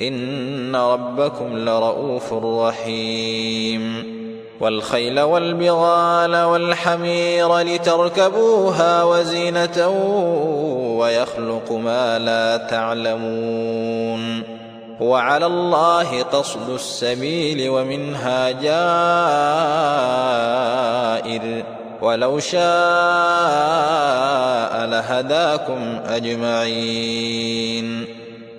إن ربكم لرؤوف رحيم. والخيل والبغال والحمير لتركبوها وزينة ويخلق ما لا تعلمون. وعلى الله قصد السبيل ومنها جائر. ولو شاء لهداكم أجمعين.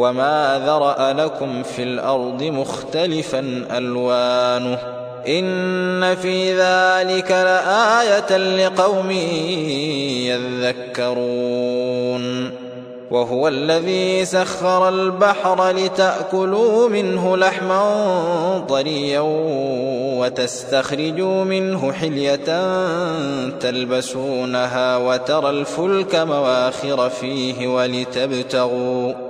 وما ذرأ لكم في الأرض مختلفا ألوانه إن في ذلك لآية لقوم يذكرون وهو الذي سخر البحر لتأكلوا منه لحما طريا وتستخرجوا منه حلية تلبسونها وترى الفلك مواخر فيه ولتبتغوا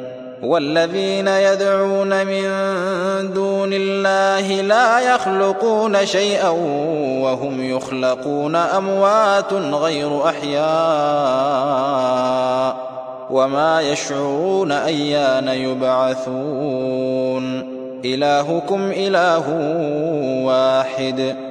والذين يدعون من دون الله لا يخلقون شيئا وهم يخلقون أموات غير أحياء وما يشعرون أيان يبعثون. إلهكم إله واحد.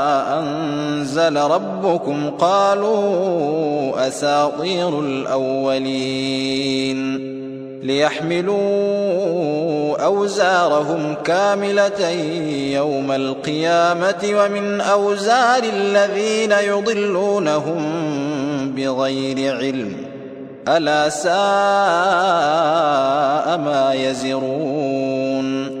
أنزل ربكم قالوا أساطير الأولين ليحملوا أوزارهم كاملة يوم القيامة ومن أوزار الذين يضلونهم بغير علم ألا ساء ما يزرون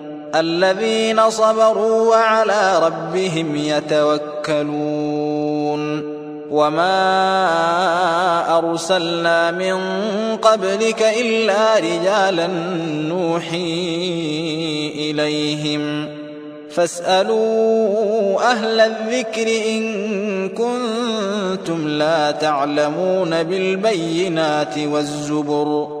الذين صبروا وعلى ربهم يتوكلون. وما أرسلنا من قبلك إلا رجالا نوحي إليهم. فاسألوا أهل الذكر إن كنتم لا تعلمون بالبينات والزبر.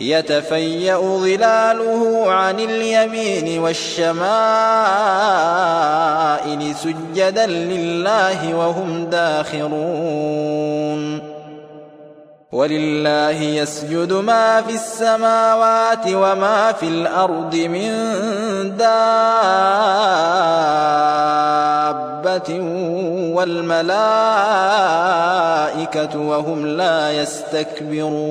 يتفيأ ظلاله عن اليمين والشمائل سجدا لله وهم داخرون. ولله يسجد ما في السماوات وما في الأرض من دابة والملائكة وهم لا يستكبرون.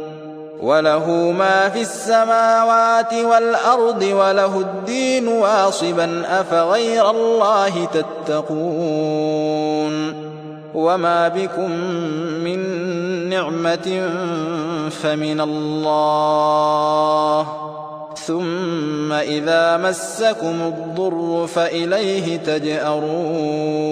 وله ما في السماوات والأرض وله الدين واصبا أفغير الله تتقون؟ وما بكم من نعمة فمن الله. ثم إذا مسكم الضر فإليه تجأرون.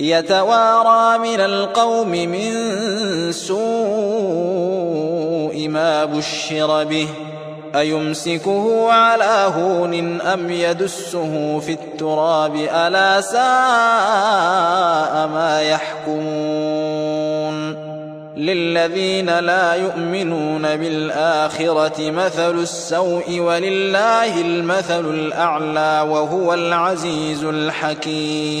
يتوارى من القوم من سوء ما بشر به أيمسكه على هون أم يدسه في التراب ألا ساء ما يحكمون للذين لا يؤمنون بالآخرة مثل السوء ولله المثل الأعلى وهو العزيز الحكيم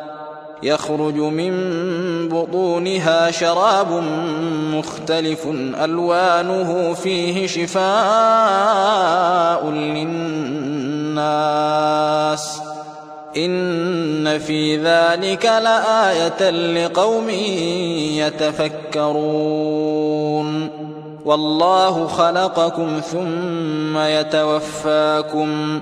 يخرج من بطونها شراب مختلف ألوانه فيه شفاء للناس. إن في ذلك لآية لقوم يتفكرون. والله خلقكم ثم يتوفاكم.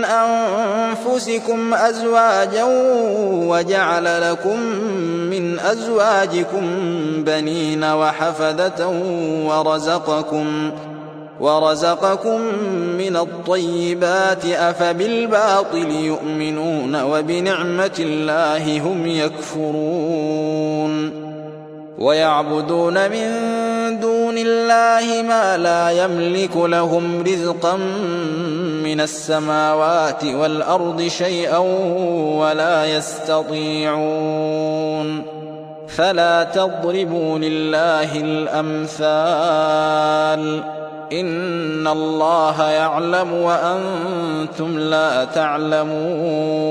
من أنفسكم أزواجا وجعل لكم من أزواجكم بنين وحفدة ورزقكم ورزقكم من الطيبات أفبالباطل يؤمنون وبنعمة الله هم يكفرون ويعبدون من دون الله ما لا يملك لهم رزقا من السماوات والأرض شيئا ولا يستطيعون فلا تضربوا لله الأمثال إن الله يعلم وأنتم لا تعلمون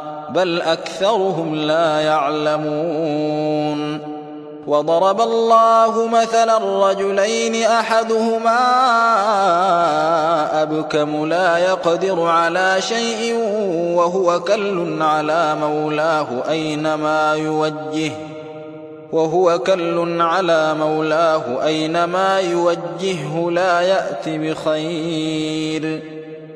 بل أكثرهم لا يعلمون. وضرب الله مثلا الرجلين أحدهما أبكم لا يقدر على شيء وهو كل على مولاه أينما يوجه وهو كل على مولاه أينما يوجهه لا يات بخير.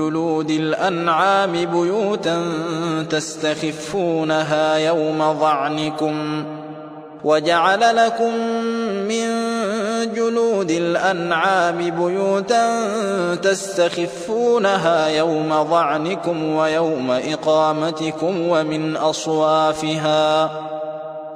جلود الأنعام بيوتا تستخفونها يوم ظعنكم وجعل لكم من جلود الأنعام بيوتا تستخفونها يوم ظعنكم ويوم إقامتكم ومن أصوافها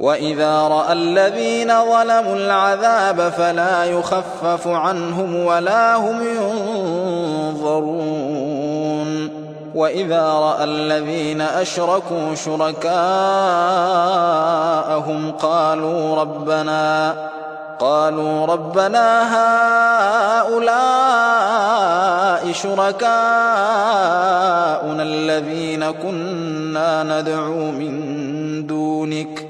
وإذا رأى الذين ظلموا العذاب فلا يخفف عنهم ولا هم ينظرون. وإذا رأى الذين أشركوا شركاءهم قالوا ربنا قالوا ربنا هؤلاء شركاؤنا الذين كنا ندعو من دونك.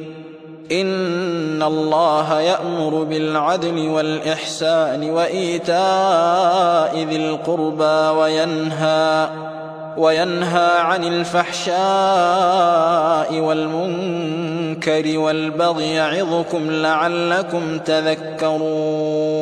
إن الله يأمر بالعدل والإحسان وإيتاء ذي القربى وينهى وينهى عن الفحشاء والمنكر والبغي يعظكم لعلكم تذكرون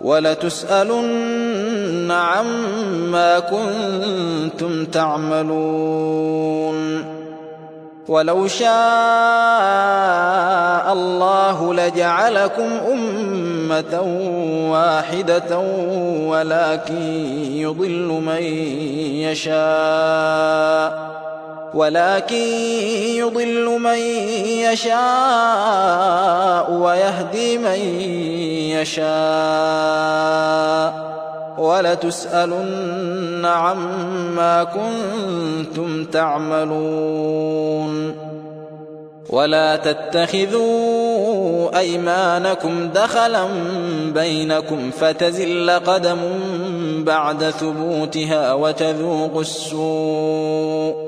ولتسألن عما كنتم تعملون. ولو شاء الله لجعلكم أمة واحدة ولكن يضل من يشاء. ولكن يضل من يشاء ويهدي من يشاء. ولتسألن عما كنتم تعملون. ولا تتخذوا أيمانكم دخلا بينكم فتزل قدم بعد ثبوتها وتذوقوا السوء.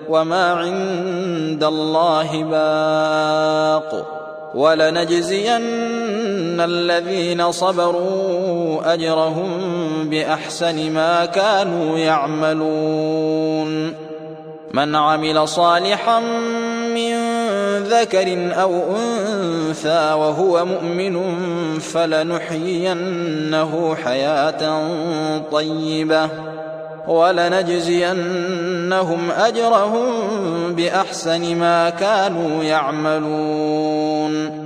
وما عند الله باق ولنجزين الذين صبروا اجرهم باحسن ما كانوا يعملون من عمل صالحا من ذكر أو انثى وهو مؤمن فلنحيينه حياه طيبه ولنجزينهم أجرهم بأحسن ما كانوا يعملون.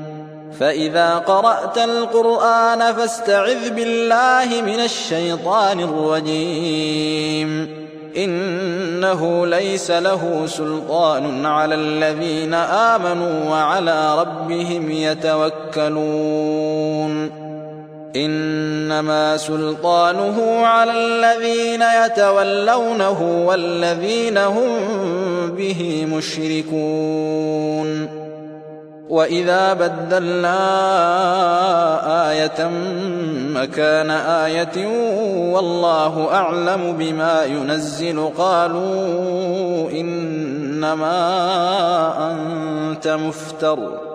فإذا قرأت القرآن فاستعذ بالله من الشيطان الرجيم. إنه ليس له سلطان على الذين آمنوا وعلى ربهم يتوكلون. إنما سلطانه على الذين يتولونه والذين هم به مشركون. وإذا بدلنا آية مكان آية والله أعلم بما ينزل قالوا إنما أنت مفتر.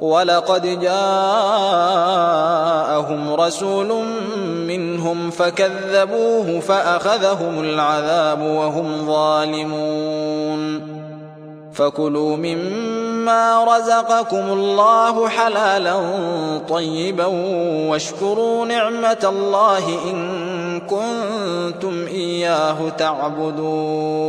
ولقد جاءهم رسول منهم فكذبوه فأخذهم العذاب وهم ظالمون. فكلوا مما رزقكم الله حلالا طيبا واشكروا نعمة الله إن كنتم إياه تعبدون.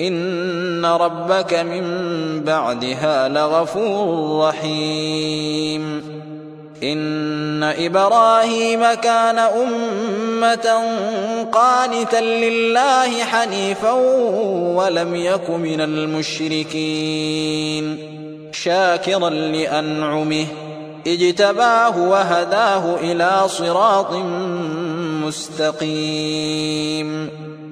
إن ربك من بعدها لغفور رحيم. إن إبراهيم كان أمة قانتا لله حنيفا ولم يك من المشركين. شاكرا لأنعمه اجتباه وهداه إلى صراط مستقيم.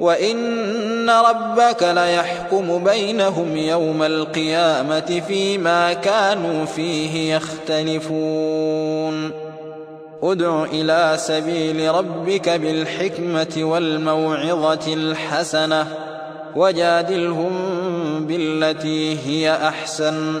وإن ربك ليحكم بينهم يوم القيامة فيما كانوا فيه يختلفون ادع إلى سبيل ربك بالحكمة والموعظة الحسنة وجادلهم بالتي هي أحسن